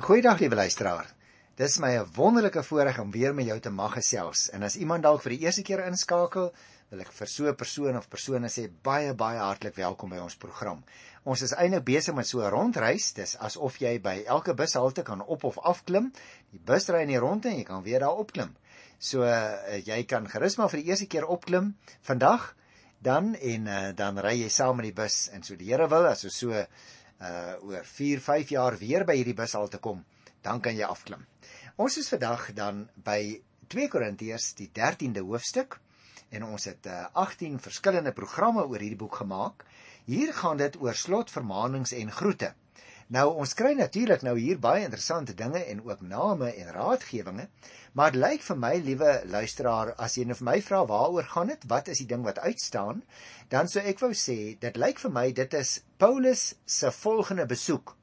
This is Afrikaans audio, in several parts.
Goeiedag liewe luisteraar. Dis my 'n wonderlike voorreg om weer met jou te mag gesels. En as iemand dalk vir die eerste keer inskakel, wil ek vir so 'n persoon of persone sê baie baie hartlik welkom by ons program. Ons is eintlik besig met so 'n rondreis. Dis asof jy by elke bushalte kan op of af klim. Die bus ry in die rondte en jy kan weer daar opklim. So uh, jy kan gerus maar vir die eerste keer opklim vandag dan en uh, dan ry jy saam met die bus en so die Here wil as ons so uh oor 4, 5 jaar weer by hierdie bushalte kom, dan kan jy afklim. Ons is vandag dan by 2 Korintiërs die 13de hoofstuk en ons het uh, 18 verskillende programme oor hierdie boek gemaak. Hier gaan dit oor slotvermaanings en groete. Nou ons kry natuurlik nou hier baie interessante dinge en ook name en raadgewinge, maar dit lyk vir my liewe luisteraar as jy nou vir my vra waaroor gaan dit, wat is die ding wat uitstaan, dan sou ek wou sê dit lyk vir my dit is Paulus se volgende besoek.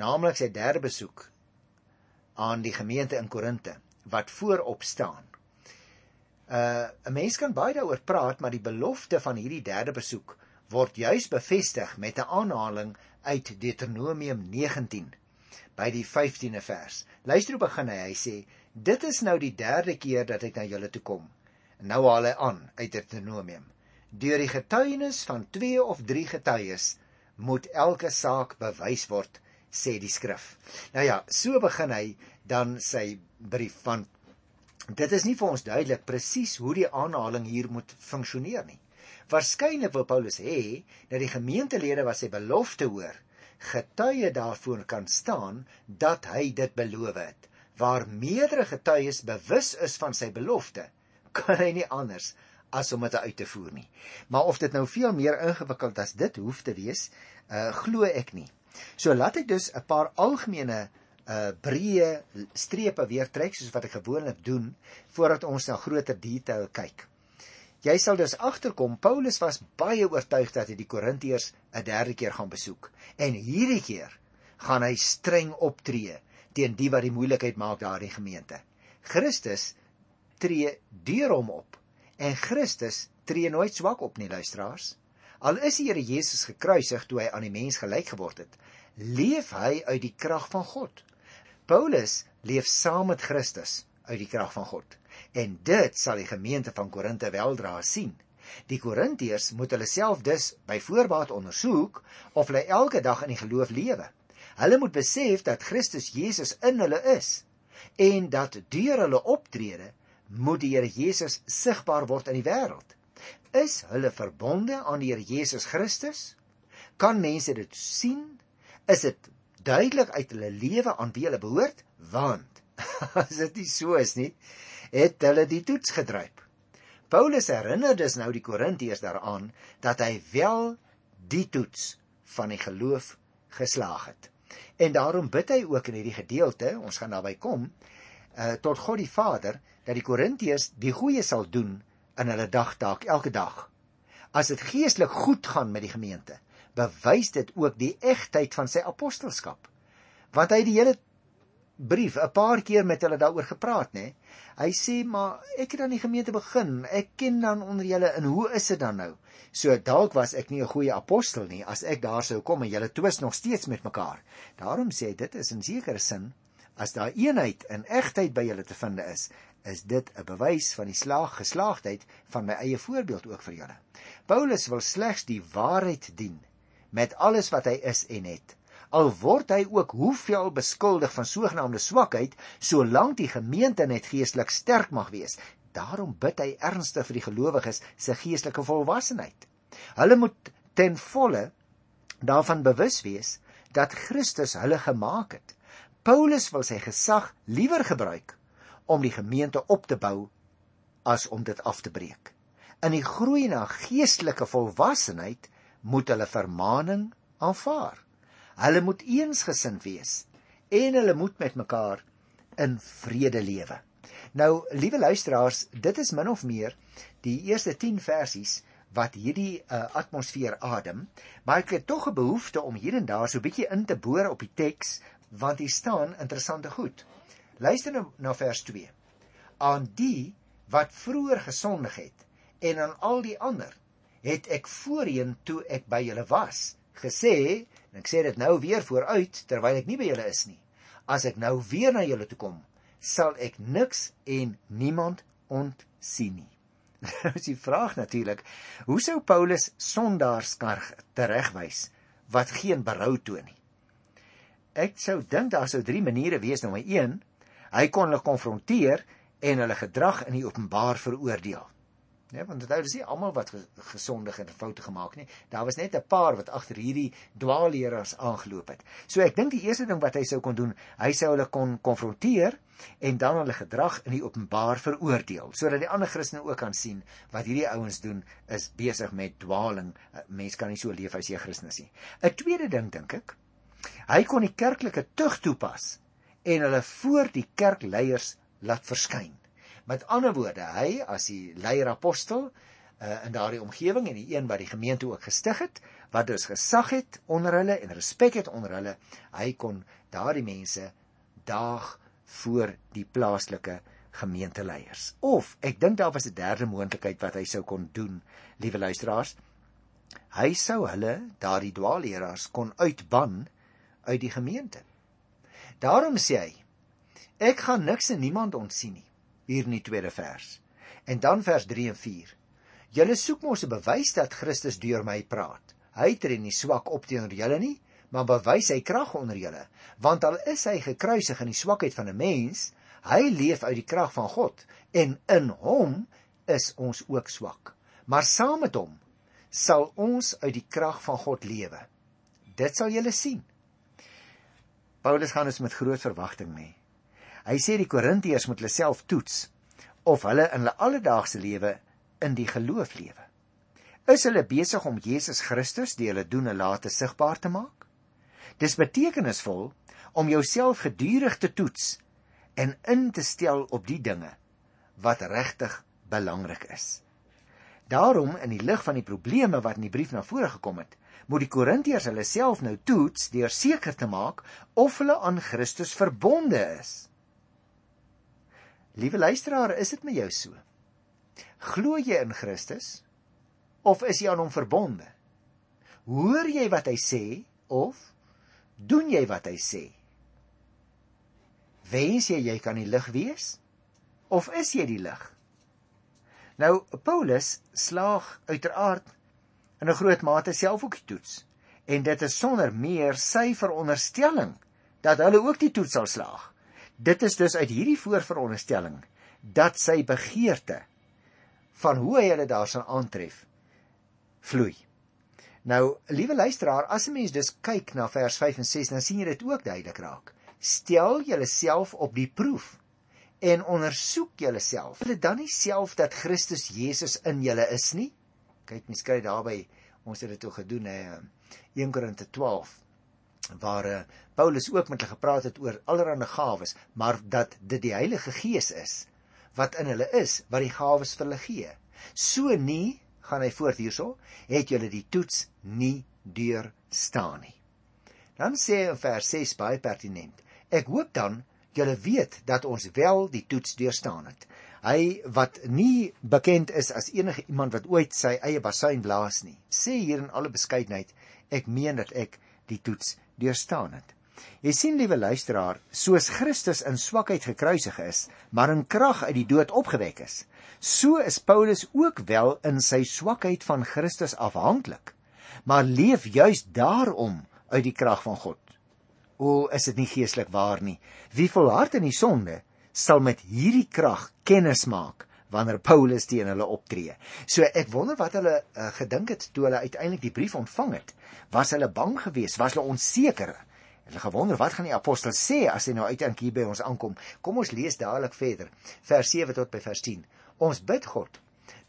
Naamlik sy derde besoek aan die gemeente in Korinte wat voorop staan. Uh 'n mens kan baie daaroor praat, maar die belofte van hierdie derde besoek word juis bevestig met 'n aanhaling uit Deuteronomium 19 by die 15de vers. Luister hoe begin hy. Hy sê: "Dit is nou die derde keer dat ek na julle toe kom." En nou haal hy aan uit Deuteronomium: "Deur die getuienis van 2 of 3 getuies moet elke saak bewys word," sê die skrif. Nou ja, so begin hy dan sy brief van Dit is nie vir ons duidelik presies hoe die aanhaling hier moet funksioneer nie. Waarskynlik wil Paulus hê dat die gemeentelede wat sy belofte hoor, getuie daarvoor kan staan dat hy dit beloof het. Waar meerdere getuies bewus is van sy belofte, kan hy nie anders as om dit uit te voer nie. Maar of dit nou veel meer ingewikkeld as dit hoef te wees, uh glo ek nie. So laat ek dus 'n paar algemene uh breë strepe weer trek soos wat ek gewoonlik doen voordat ons na groter detail kyk. Jy sal dus agterkom Paulus was baie oortuig dat hy die Korintiërs 'n derde keer gaan besoek en hierdie keer gaan hy streng optree teen die wat die moeilikheid maak daar in die gemeente. Christus tree deur hom op en Christus tree nooit swak op nie luisteraars. Al is die Here Jesus gekruisig toe hy aan die mens gelyk geword het, leef hy uit die krag van God. Paulus leef saam met Christus uit die krag van God. En dit sal die gemeente van Korinte weldra sien. Die Korintiërs moet hulle self dus by voorbaat ondersoek of hulle elke dag in die geloof lewe. Hulle moet besef dat Christus Jesus in hulle is en dat deur hulle optrede moet die Here Jesus sigbaar word in die wêreld. Is hulle verbonde aan die Here Jesus Christus? Kan mense dit sien? Is dit duidelik uit hulle lewe aan wie hulle behoort? Want as dit nie so is nie, het hulle die toets gedryf. Paulus herinner dus nou die Korintiërs daaraan dat hy wel die toets van die geloof geslaag het. En daarom bid hy ook in hierdie gedeelte, ons gaan daarby kom, uh, tot God die Vader dat die Korintiërs die goeie sal doen in hulle dagtaak elke dag. As dit geestelik goed gaan met die gemeente, bewys dit ook die egtheid van sy apostelskap. Want hy het die hele brief 'n paar keer met hulle daaroor gepraat, nê? Hy sê maar ek het aan die gemeente begin. Ek ken dan onder julle en hoe is dit dan nou? So dalk was ek nie 'n goeie apostel nie as ek daar sou kom en julle twis nog steeds met mekaar. Daarom sê hy dit is in sekere sin as daar eenheid en egtheid by julle te vind is, is dit 'n bewys van die slaag geslaagdheid van my eie voorbeeld ook vir julle. Paulus wil slegs die waarheid dien met alles wat hy is en het al word hy ook hoeveel beskuldig van sogenaamde swakheid solank die gemeente net geestelik sterk mag wees. Daarom bid hy ernstig vir die gelowiges se geestelike volwassenheid. Hulle moet ten volle daarvan bewus wees dat Christus hulle gemaak het. Paulus wil sy gesag liewer gebruik om die gemeente op te bou as om dit af te breek. In die groei na geestelike volwassenheid moet hulle vermaaning aanvaar Hulle moet eensgesind wees en hulle moet met mekaar in vrede lewe. Nou, liewe luisteraars, dit is min of meer die eerste 10 versies wat hierdie uh, atmosfeer adem, maar ek het tog 'n behoefte om hier en daar so 'n bietjie in te boor op die teks want hier staan interessante goed. Luister nou na vers 2. Aan die wat vroeër gesondig het en aan al die ander het ek voorheen toe ek by julle was gesê En ek sê dit nou weer vooruit terwyl ek nie by julle is nie. as ek nou weer na julle toe kom, sal ek niks en niemand ontsien nie. Nou is die vraag natuurlik, hoe sou Paulus sondaars kan teregwys wat geen berou toon nie? Ek sou dink daar sou drie maniere wees. Nommer 1, hy kon hulle konfronteer en hulle gedrag in die openbaar veroordeel. Nee, want dit is nie almal wat gesondig en foute gemaak nie. Daar was net 'n paar wat agter hierdie dwaalleraars aangeloop het. So ek dink die eerste ding wat hy sou kon doen, hy sou hulle kon konfronteer en dan hulle gedrag in die openbaar veroordeel, sodat die ander Christene ook kan sien wat hierdie ouens doen is besig met dwaaling. Mense kan nie so leef as jy Christen is nie. 'n Tweede ding dink ek, hy kon die kerklike tug toepas en hulle voor die kerkleiers laat verskyn. Met ander woorde, hy as die leier apostel uh, in daardie omgewing en die een wat die gemeente ook gestig het, wat dus gesag het onder hulle en respek het onder hulle, hy kon daardie mense daag voor die plaaslike gemeenteleiers. Of ek dink daar was 'n derde moontlikheid wat hy sou kon doen, liewe luisteraars. Hy sou hulle, daardie dwaalleraars kon uitban uit die gemeente. Daarom sê hy: Ek gaan niks en niemand ontsien nie hier in die tweede vers. En dan vers 3 en 4. Julle soek mos 'n bewys dat Christus deur my praat. Hy tree nie swak op teenoor julle nie, maar bewys hy krag onder julle, want al is hy gekruisig in die swakheid van 'n mens, hy leef uit die krag van God en in hom is ons ook swak. Maar saam met hom sal ons uit die krag van God lewe. Dit sal julle sien. Paulus gaan ons met groot verwagting mee. Hy sê die Korintiërs moet hulle self toets of hulle in hulle alledaagse lewe in die geloof lewe. Is hulle besig om Jesus Christus die hulle doen en late sigbaar te maak? Dis betekenisvol om jouself gedurig te toets en in te stel op die dinge wat regtig belangrik is. Daarom in die lig van die probleme wat in die brief na vore gekom het, moet die Korintiërs hulle self nou toets deur seker te maak of hulle aan Christus verbonde is. Liewe luisteraar, is dit met jou so? Glo jy in Christus of is jy aan hom verbonde? Hoor jy wat hy sê of doen jy wat hy sê? Wens jy jy kan die lig wees of is jy die lig? Nou Paulus slaag uiteraard in 'n groot mate self ook die toets en dit is sonder meer sy veronderstelling dat hulle ook die toets sal slaag. Dit is dus uit hierdie voorveronderstelling dat sy begeerte van hoe hy hulle daar sal aantref vloei. Nou, liewe luisteraar, as 'n mens dus kyk na vers 5 en 6, dan sien jy dit ook duidelik raak. Stel julleself op die proef en ondersoek julleself. Hulle dan nie self dat Christus Jesus in julle is nie? Kyk, mens kry daarby ons het dit ook gedoen hè 1 Korinte 12 waar uh, Paulus ook met hulle gepraat het oor allerlei gawes, maar dat dit die Heilige Gees is wat in hulle is, wat die gawes vir hulle gee. So nie, gaan hy voort hierso, het julle die toets nie deur staan nie. Dan sê hy in vers 6 baie pertinent. Ek hoop dan julle weet dat ons wel die toets deurstaan het. Hy wat nie bekend is as enige iemand wat ooit sy eie basuin blaas nie, sê hier in alle beskeidenheid, ek meen dat ek die toets deurstaan het. Jy sien liewe luisteraar, soos Christus in swakheid gekruisig is, maar in krag uit die dood opgewek is, so is Paulus ook wel in sy swakheid van Christus afhanklik, maar leef juis daarom uit die krag van God. O, is dit nie geestelik waar nie? Wie volhard in die sonde, sal met hierdie krag kennis maak wanneer Paulus teen hulle optree. So ek wonder wat hulle uh, gedink het toe hulle uiteindelik die brief ontvang het. Was hulle bang geweest? Was hulle onseker? Hulle gewonder wat gaan die apostel sê as hy nou uiteindelik hier by ons aankom. Kom ons lees dadelik verder. Vers 7 tot by vers 10. Ons bid God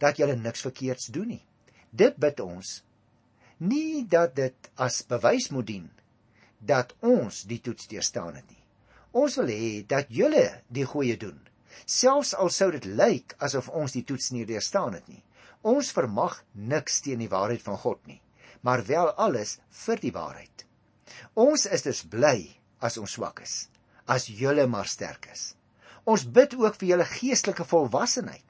dat julle niks verkeerds doen nie. Dit bid ons nie dat dit as bewys moet dien dat ons die toets deurstaan het nie. Ons wil hê dat julle die goeie doen selfs al sou dit lyk asof ons die toets nie deurstaan het nie. Ons vermag niks teen die waarheid van God nie, maar wel alles vir die waarheid. Ons is dus bly as ons swak is, as julle maar sterk is. Ons bid ook vir julle geestelike volwassenheid.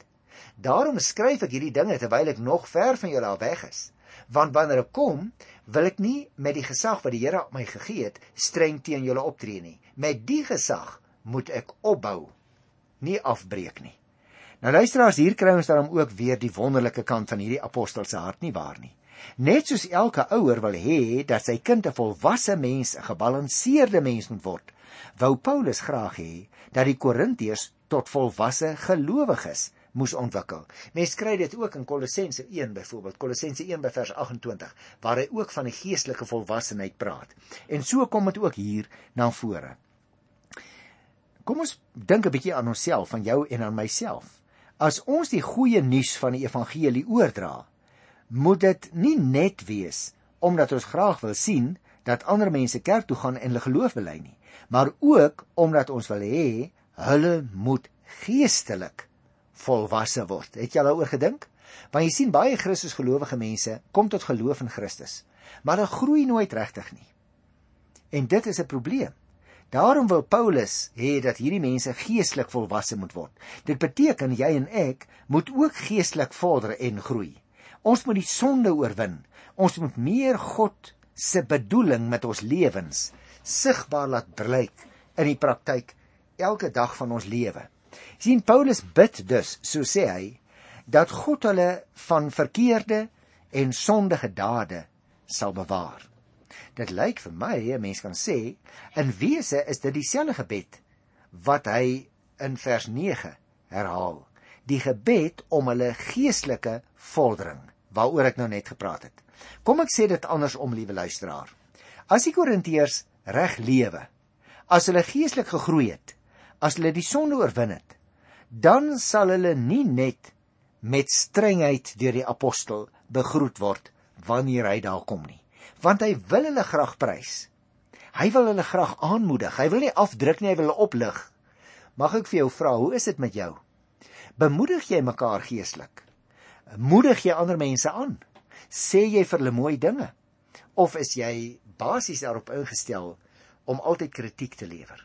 Daarom skryf ek hierdie dinge terwyl ek nog ver van julle af weg is, want wanneer ek kom, wil ek nie met die gesag wat die Here my gegee het streng teen julle optree nie. Met die gesag moet ek opbou, nie afbreek nie. Nou luisteraars, hier kry ons dan ook weer die wonderlike kant van hierdie apostel se hart nie waar nie. Net soos elke ouer wil hê dat sy kind 'n volwasse mens, 'n gebalanseerde mens moet word, wou Paulus graag hê dat die Korintiërs tot volwasse gelowiges moes ontwikkel. Mens kry dit ook in Kolossense 1 byvoorbeeld, Kolossense 1 by vers 28, waar hy ook van die geestelike volwassenheid praat. En so kom dit ook hier na vore. Kom ons dink 'n bietjie aan onsself, aan jou en aan myself. As ons die goeie nuus van die evangelie oordra, moet dit nie net wees omdat ons graag wil sien dat ander mense kerk toe gaan en hulle geloof bely nie, maar ook omdat ons wil hê hulle moet geestelik volwasse word. Het jy daaroor gedink? Want jy sien baie Christusgelowige mense kom tot geloof in Christus, maar hulle groei nooit regtig nie. En dit is 'n probleem. Daarom wil Paulus hê dat hierdie mense geestelik volwasse moet word. Dit beteken jy en ek moet ook geestelik vorder en groei. Ons moet die sonde oorwin. Ons moet meer God se bedoeling met ons lewens sigbaar laat blyk in die praktyk elke dag van ons lewe sien Paulus bid dus, so sê hy, dat God hulle van verkeerde en sondige dade sal bewaar. Dit lyk vir my, 'n mens kan sê, in wese is dit dieselfde gebed wat hy in vers 9 herhaal. Die gebed om hulle geestelike vordering waaroor ek nou net gepraat het. Kom ek sê dit andersom, liewe luisteraar. As die Korintiërs reg lewe, as hulle geestelik gegroei het, as hulle die sonde oorwin het, dan sal hulle nie net met strengheid deur die apostel begroet word wanneer hy daar kom nie, want hy wil hulle graag prys. Hy wil hulle graag aanmoedig. Hy wil nie afdruk nie, hy wil hulle oplig. Mag ek vir jou vra, hoe is dit met jou? Bemoedig jy mekaar geestelik? Moedig jy ander mense aan? Sê jy vir hulle mooi dinge? Of is jy basies daarop ingestel om altyd kritiek te lewer?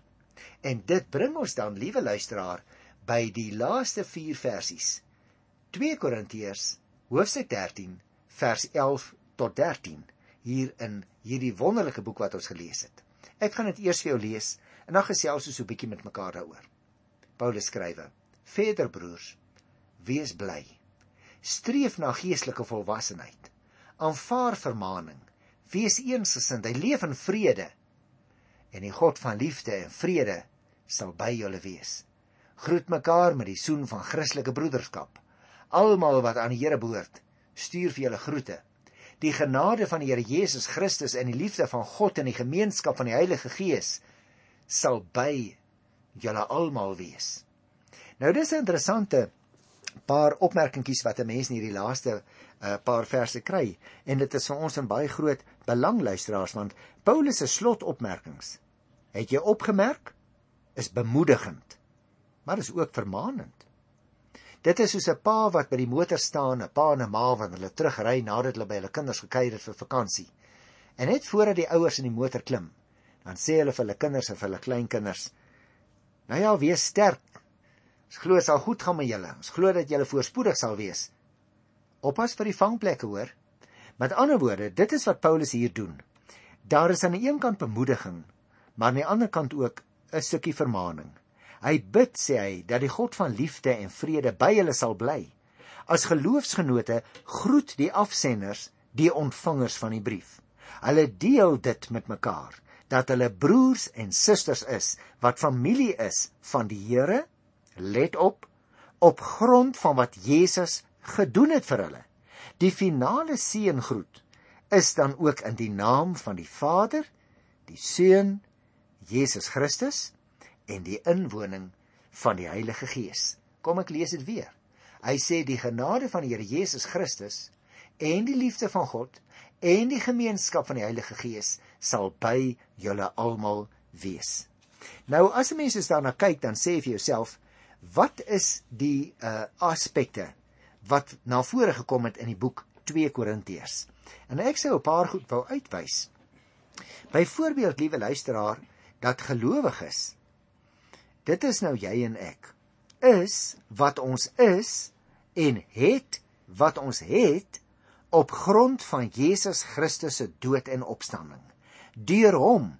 En dit bring ons dan, liewe luisteraar, by die laaste 4 versies. 2 Korintiërs hoofstuk 13 vers 11 tot 13 hier in hierdie wonderlike boek wat ons gelees het. Ek gaan dit eers vir jou lees en dan gesels ons so 'n bietjie met mekaar daaroor. Paulus skrywe: "Verder broers, wees bly. Streef na geestelike volwassenheid. Aanvaar vermaaning. Wees eensgesind. Hy leef in vrede en die God van liefde en vrede sal by julle wees. Groet mekaar met die soen van Christelike broederskap. Almal wat aan die Here behoort, stuur vir julle groete. Die genade van die Here Jesus Christus en die liefde van God en die gemeenskap van die Heilige Gees sal by julle almal wees. Nou dis 'n interessante paar opmerkingies wat 'n mens in hierdie laaste uh, paar verse kry. En dit is vir ons 'n baie groot belang luisteraars want Paulus se slotopmerkings het jy opgemerk? Is bemoedigend maar is ook vermaanend dit is soos 'n pa wat by die motor staan 'n pa en 'n ma wat hulle terugry nadat hulle by hulle kinders gekuier het vir vakansie en net voordat die ouers in die motor klim dan sê hulle vir hulle kinders en vir hulle kleinkinders nou ja wees sterk ons glo dit sal goed gaan met julle ons glo dat julle voorspoedig sal wees Oppas vir die vangplekke hoor. Met ander woorde, dit is wat Paulus hier doen. Daar is aan die een kant bemoediging, maar aan die ander kant ook 'n stukkie vermaaning. Hy bid sê hy dat die God van liefde en vrede by hulle sal bly. As geloofsgenote groet die afsenders die ontvangers van die brief. Hulle deel dit met mekaar dat hulle broers en susters is wat familie is van die Here. Let op op grond van wat Jesus gedoen het vir hulle. Die finale seëngroet is dan ook in die naam van die Vader, die Seun Jesus Christus en die inwoning van die Heilige Gees. Kom ek lees dit weer. Hy sê die genade van die Here Jesus Christus en die liefde van God en die gemeenskap van die Heilige Gees sal by julle almal wees. Nou as 'n mens daarna kyk, dan sê jy vir jouself, wat is die uh aspekte wat na vore gekom het in die boek 2 Korintiërs. En ek sou 'n paar goed wou uitwys. Byvoorbeeld, liewe luisteraar, dat gelowiges dit is nou jy en ek is wat ons is en het wat ons het op grond van Jesus Christus se dood en opstanding. Deur hom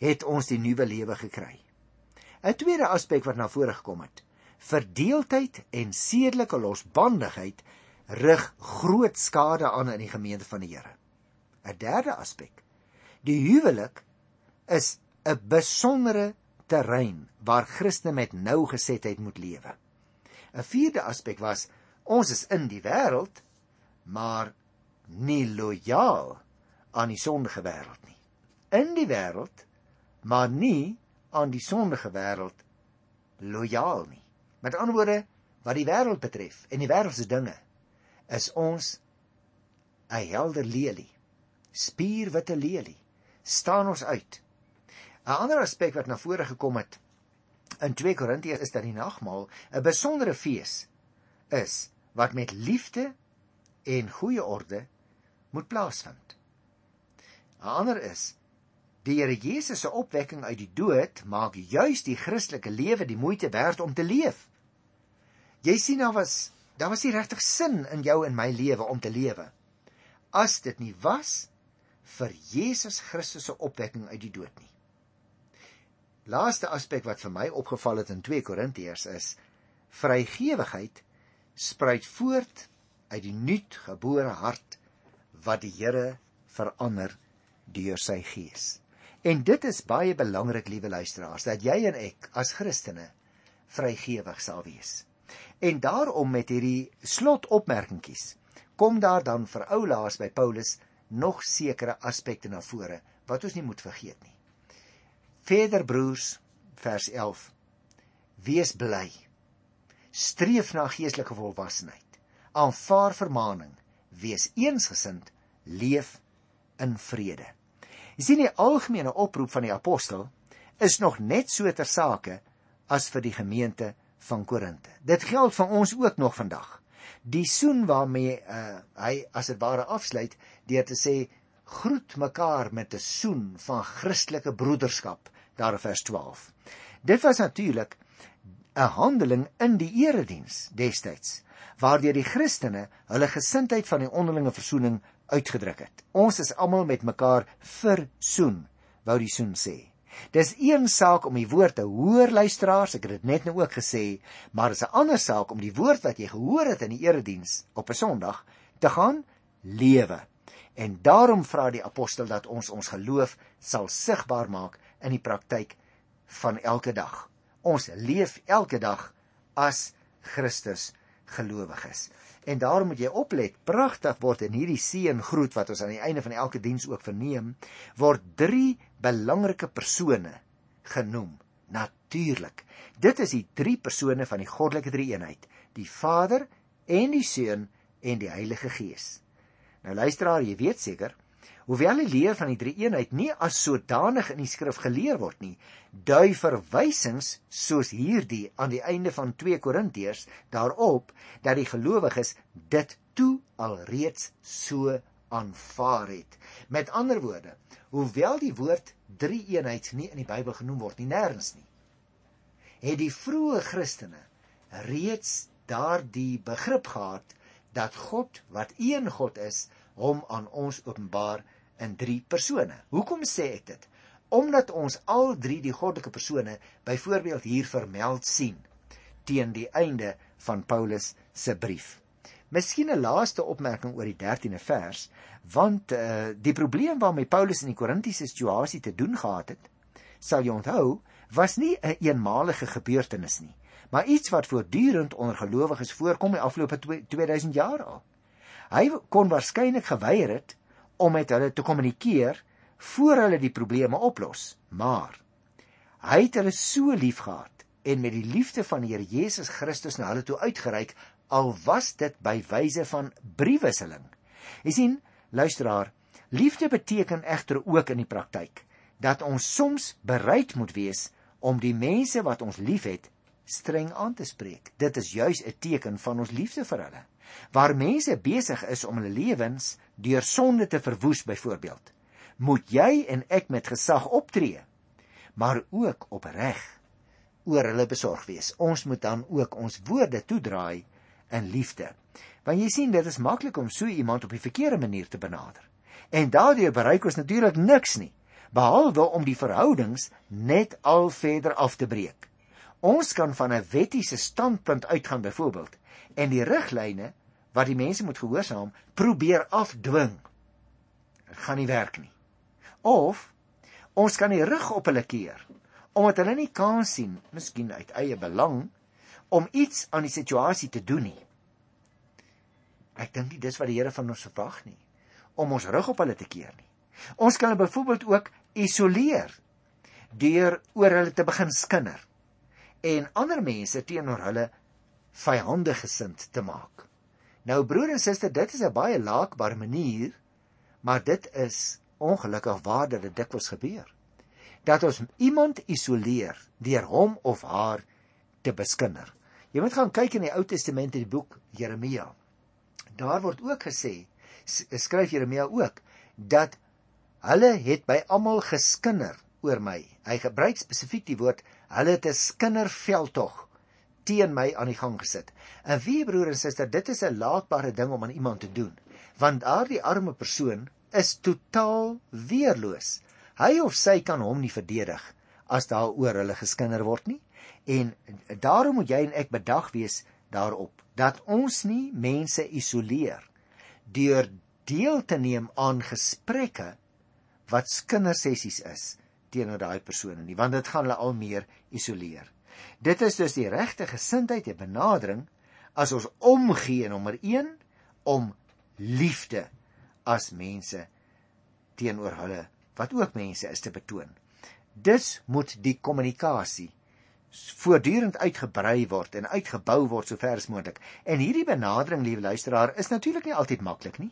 het ons die nuwe lewe gekry. 'n Tweede aspek wat na vore gekom het, verdeeldheid en sedelike losbandigheid rig groot skade aan in die gemeente van die Here. 'n Derde aspek, die huwelik is 'n besondere terrein waar Christene met nougesetheid moet lewe. 'n Vierde aspek was ons is in die wêreld, maar nie lojaal aan die sondige wêreld nie. In die wêreld, maar nie aan die sondige wêreld lojaal nie. Met ander woorde, wat die wêreld betref en die wêreldse dinge, is ons 'n helder lelie. Spierwitte lelie. staan ons uit. 'n Ander aspek wat na vore gekom het in 2 Korintiërs is dat die nagmaal 'n besondere fees is wat met liefde en goeie orde moet plaasvind. 'n Ander is die Here Jesus se opwekking uit die dood maak juis die Christelike lewe die moeite werd om te leef. Jy sien daar was daar was nie regtig sin in jou en my lewe om te lewe as dit nie was vir Jesus Christus se opwekking uit die dood nie. Laaste aspek wat vir my opgeval het in 2 Korintiërs is vrygewigheid spruit voort uit die nuutgebore hart wat die Here verander deur sy gees. En dit is baie belangrik, liewe luisteraars, dat jy en ek as Christene vrygewig sal wees. En daarom met hierdie slotopmerkingies kom daar dan vir oulaas by Paulus nog sekere aspekte na vore wat ons nie moet vergeet nie. Verder broers, vers 11. Wees bly. Streef na geestelike volwassenheid. Aanvaar vermaaning. Wees eensgesind. Leef in vrede. Jy sien die algemene oproep van die apostel is nog net so ter sake as vir die gemeente van Korinte. Dit geld vir ons ook nog vandag. Die soen waarmee uh, hy as dit ware afsluit deur te sê groet mekaar met 'n soen van Christelike broederskap daar in vers 12. Dit was natuurlik 'n handeling in die erediens destyds waardeur die Christene hulle gesindheid van die onderlinge versoening uitgedruk het. Ons is almal met mekaar versoen, wou die soen sê. Dis een saak om die woord te hoor luisteraars, ek het dit net nou ook gesê, maar is 'n ander saak om die woord wat jy gehoor het in die erediens op 'n Sondag te gaan lewe. En daarom vra die apostel dat ons ons geloof sal sigbaar maak in die praktyk van elke dag. Ons leef elke dag as Christus gelowiges. En daarom moet jy oplet, pragtig word in hierdie seën groet wat ons aan die einde van elke diens ook verneem, word drie belangrike persone genoem. Natuurlik. Dit is die drie persone van die goddelike drie-eenheid, die Vader en die Seun en die Heilige Gees. Nou luisteraar, jy weet seker, Hoewel die leer van die drie-eenheid nie as sodanig in die skrif geleer word nie, dui verwysings soos hierdie aan die einde van 2 Korintiërs daarop dat die gelowiges dit toe alreeds so aanvaar het. Met ander woorde, hoewel die woord drie-eenheid nie in die Bybel genoem word nie nêrens nie, het die vroeë Christene reeds daardie begrip gehad dat God wat een God is, hom aan ons openbaar in drie persone. Hoekom sê ek dit? Omdat ons al drie die goddelike persone byvoorbeeld hier vermeld sien teen die einde van Paulus se brief. Miskien 'n laaste opmerking oor die 13de vers, want uh, die probleem waarmee Paulus in die Korintiese situasie te doen gehad het, sal jy onthou, was nie 'n een eenmalige gebeurtenis nie, maar iets wat voortdurend onder gelowiges voorkom die afgelope 2000 jaar al. Hy kon waarskynlik geweier het om met hulle te kommunikeer voor hulle die probleme oplos. Maar hy het hulle so liefgehad en met die liefde van die Here Jesus Christus na hulle toe uitgereik al was dit by wyse van briefwisseling. Jy sien, luisteraar, liefde beteken egter ook in die praktyk dat ons soms bereid moet wees om die mense wat ons liefhet streng aan te spreek. Dit is juis 'n teken van ons liefde vir hulle. Waar mense besig is om hulle lewens deur sonde te verwoes byvoorbeeld, moet jy en ek met gesag optree, maar ook opreg oor hulle besorg wees. Ons moet dan ook ons woorde toedraai in liefde. Want jy sien dit is maklik om so iemand op die verkeerde manier te benader. En daardeur bereik ons natuurlik niks nie. behalwe om die verhoudings net al verder af te breek. Ons kan van 'n wettiese standpunt uitgaan byvoorbeeld en die riglyne wat die mense moet gehoorsaam probeer afdwing. Dit gaan nie werk nie. Of ons kan die rug op hulle keer omdat hulle nie kans sien, miskien uit eie belang, om iets aan die situasie te doen nie. Ek dink nie dis wat die Here van ons verwag nie, om ons rug op hulle te keer nie. Ons kan hulle byvoorbeeld ook isoleer deur oor hulle te begin skinder en ander mense teenoor hulle vyandig gesind te maak. Nou broer en suster, dit is 'n baie laakbare manier, maar dit is ongelukkig waar dit dikwels gebeur. Dat ons iemand isoleer deur hom of haar te beskinder. Jy moet gaan kyk in die Ou Testament in die boek Jeremia. Daar word ook gesê, skryf Jeremia ook, dat hulle het by almal geskinder oor my. Hy gebruik spesifiek die woord hulle het 'n skinnerveldtog teen my aan die gang gesit. En wie broer en suster, dit is 'n laakbare ding om aan iemand te doen, want daardie arme persoon is totaal weerloos. Hy of sy kan hom nie verdedig as daar oor hulle geskinder word nie. En daarom moet jy en ek bedag wees daarop dat ons nie mense isoleer deur deel te neem aan gesprekke wat kindersessies is teenoor daai persone nie want dit gaan hulle al meer isoleer. Dit is dus die regte gesindheid en benadering as ons omgee nommer 1 om liefde as mense teenoor hulle wat ook mense is te betoon. Dis moet die kommunikasie voortdurend uitgebrei word en uitgebou word sover as moontlik. En hierdie benadering, liewe luisteraar, is natuurlik nie altyd maklik nie.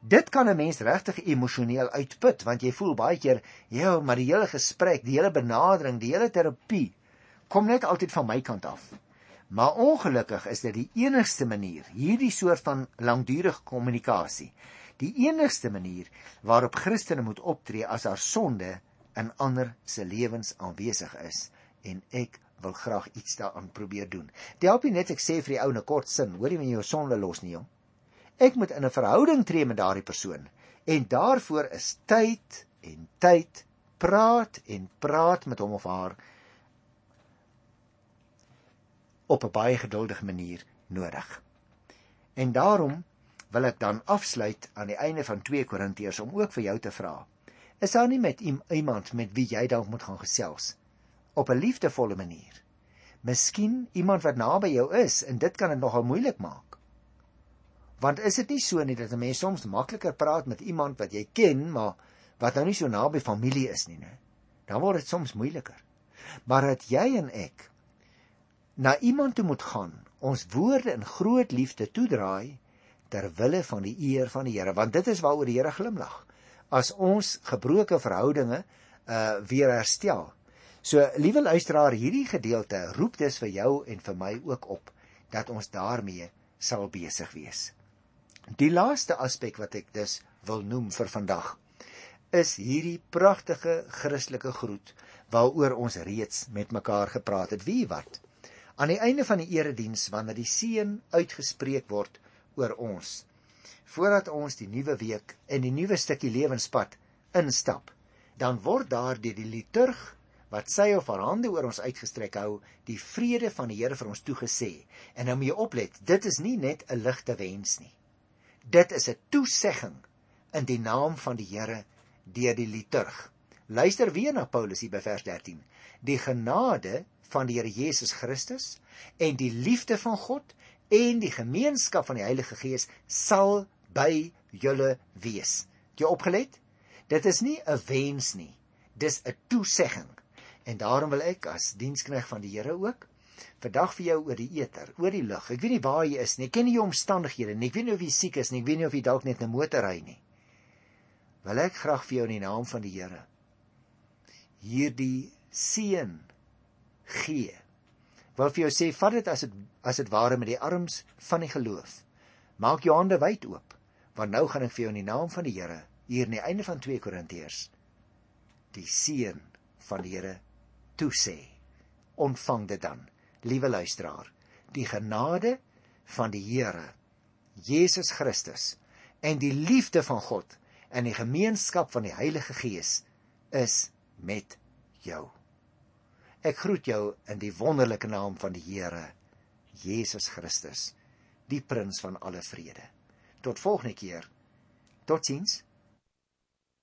Dit kan 'n mens regtig emosioneel uitput want jy voel baie keer, ja, maar die hele gesprek, die hele benadering, die hele terapie kom net altyd van my kant af. Maar ongelukkig is dit die enigste manier, hierdie soort van langdurige kommunikasie, die enigste manier waarop Christene moet optree as haar sonde in ander se lewens aanwesig is en ek wil graag iets daaraan probeer doen. Dit help nie net ek sê vir die ou 'n kort sin, hoor jy my jou sonde los nie, jong. Ek moet in 'n verhouding tree met daardie persoon en daarvoor is tyd en tyd praat en praat met hom of haar op 'n baie geduldige manier nodig. En daarom wil ek dan afsluit aan die einde van 2 Korintiërs om ook vir jou te vra. Is daar nie met iemand met wie jy dalk moet gaan gesels op 'n liefdevolle manier? Miskien iemand wat naby jou is en dit kan dit nogal moeilik maak. Want is dit nie so nie dat 'n mens soms makliker praat met iemand wat jy ken, maar wat nou nie so naby familie is nie, né? Dan word dit soms moeiliker. Maar dat jy en ek na iemand toe moet gaan, ons woorde in groot liefde toedraai ter wille van die eer van die Here, want dit is waaroor die Here glimlag. As ons gebroke verhoudinge uh weer herstel. So liewe luisteraar, hierdie gedeelte roep dus vir jou en vir my ook op dat ons daarmee sal besig wees. Die laaste aspek wat ek dus wil noem vir vandag is hierdie pragtige Christelike groet waaroor ons reeds met mekaar gepraat het. Wie wat? Aan die einde van die erediens wanneer die seën uitgespreek word oor ons voordat ons die nuwe week en die nuwe stukkie lewenspad instap, dan word daar deur die liturg wat sy of haar hande oor ons uitgestrek hou, die vrede van die Here vir ons toegesê. En nou moet jy oplet, dit is nie net 'n ligte wens nie. Dit is 'n toesegging in die naam van die Here deur die liturg. Luister weer na Paulus hier by vers 13. Die genade van die Here Jesus Christus en die liefde van God en die gemeenskap van die Heilige Gees sal by julle wees. Het jy opgelet? Dit is nie 'n wens nie. Dis 'n toesegging. En daarom wil ek as dienskneg van die Here ook vandag vir jou oor die eter, oor die lug. Ek weet nie waar jy is nie. Ek ken nie jou omstandighede nie. Ek weet nie of jy siek is nie. Ek weet nie of jy dalk net 'n motor ry nie. Wil ek graag vir jou in die naam van die Here hierdie seën gee. Wil vir jou sê vat dit as dit as dit ware met die arms van die geloof. Maak jou hande wyd oop, want nou gaan ek vir jou in die naam van die Here hier aan die einde van 2 Korintiërs die seën van die Here toesê. Ontvang dit dan liewe luisteraar, die genade van die Here Jesus Christus en die liefde van God en die gemeenskap van die Heilige Gees is met jou. Ek groet jou in die wonderlike naam van die Here Jesus Christus, die prins van alle vrede. Tot volgende keer. Totsiens.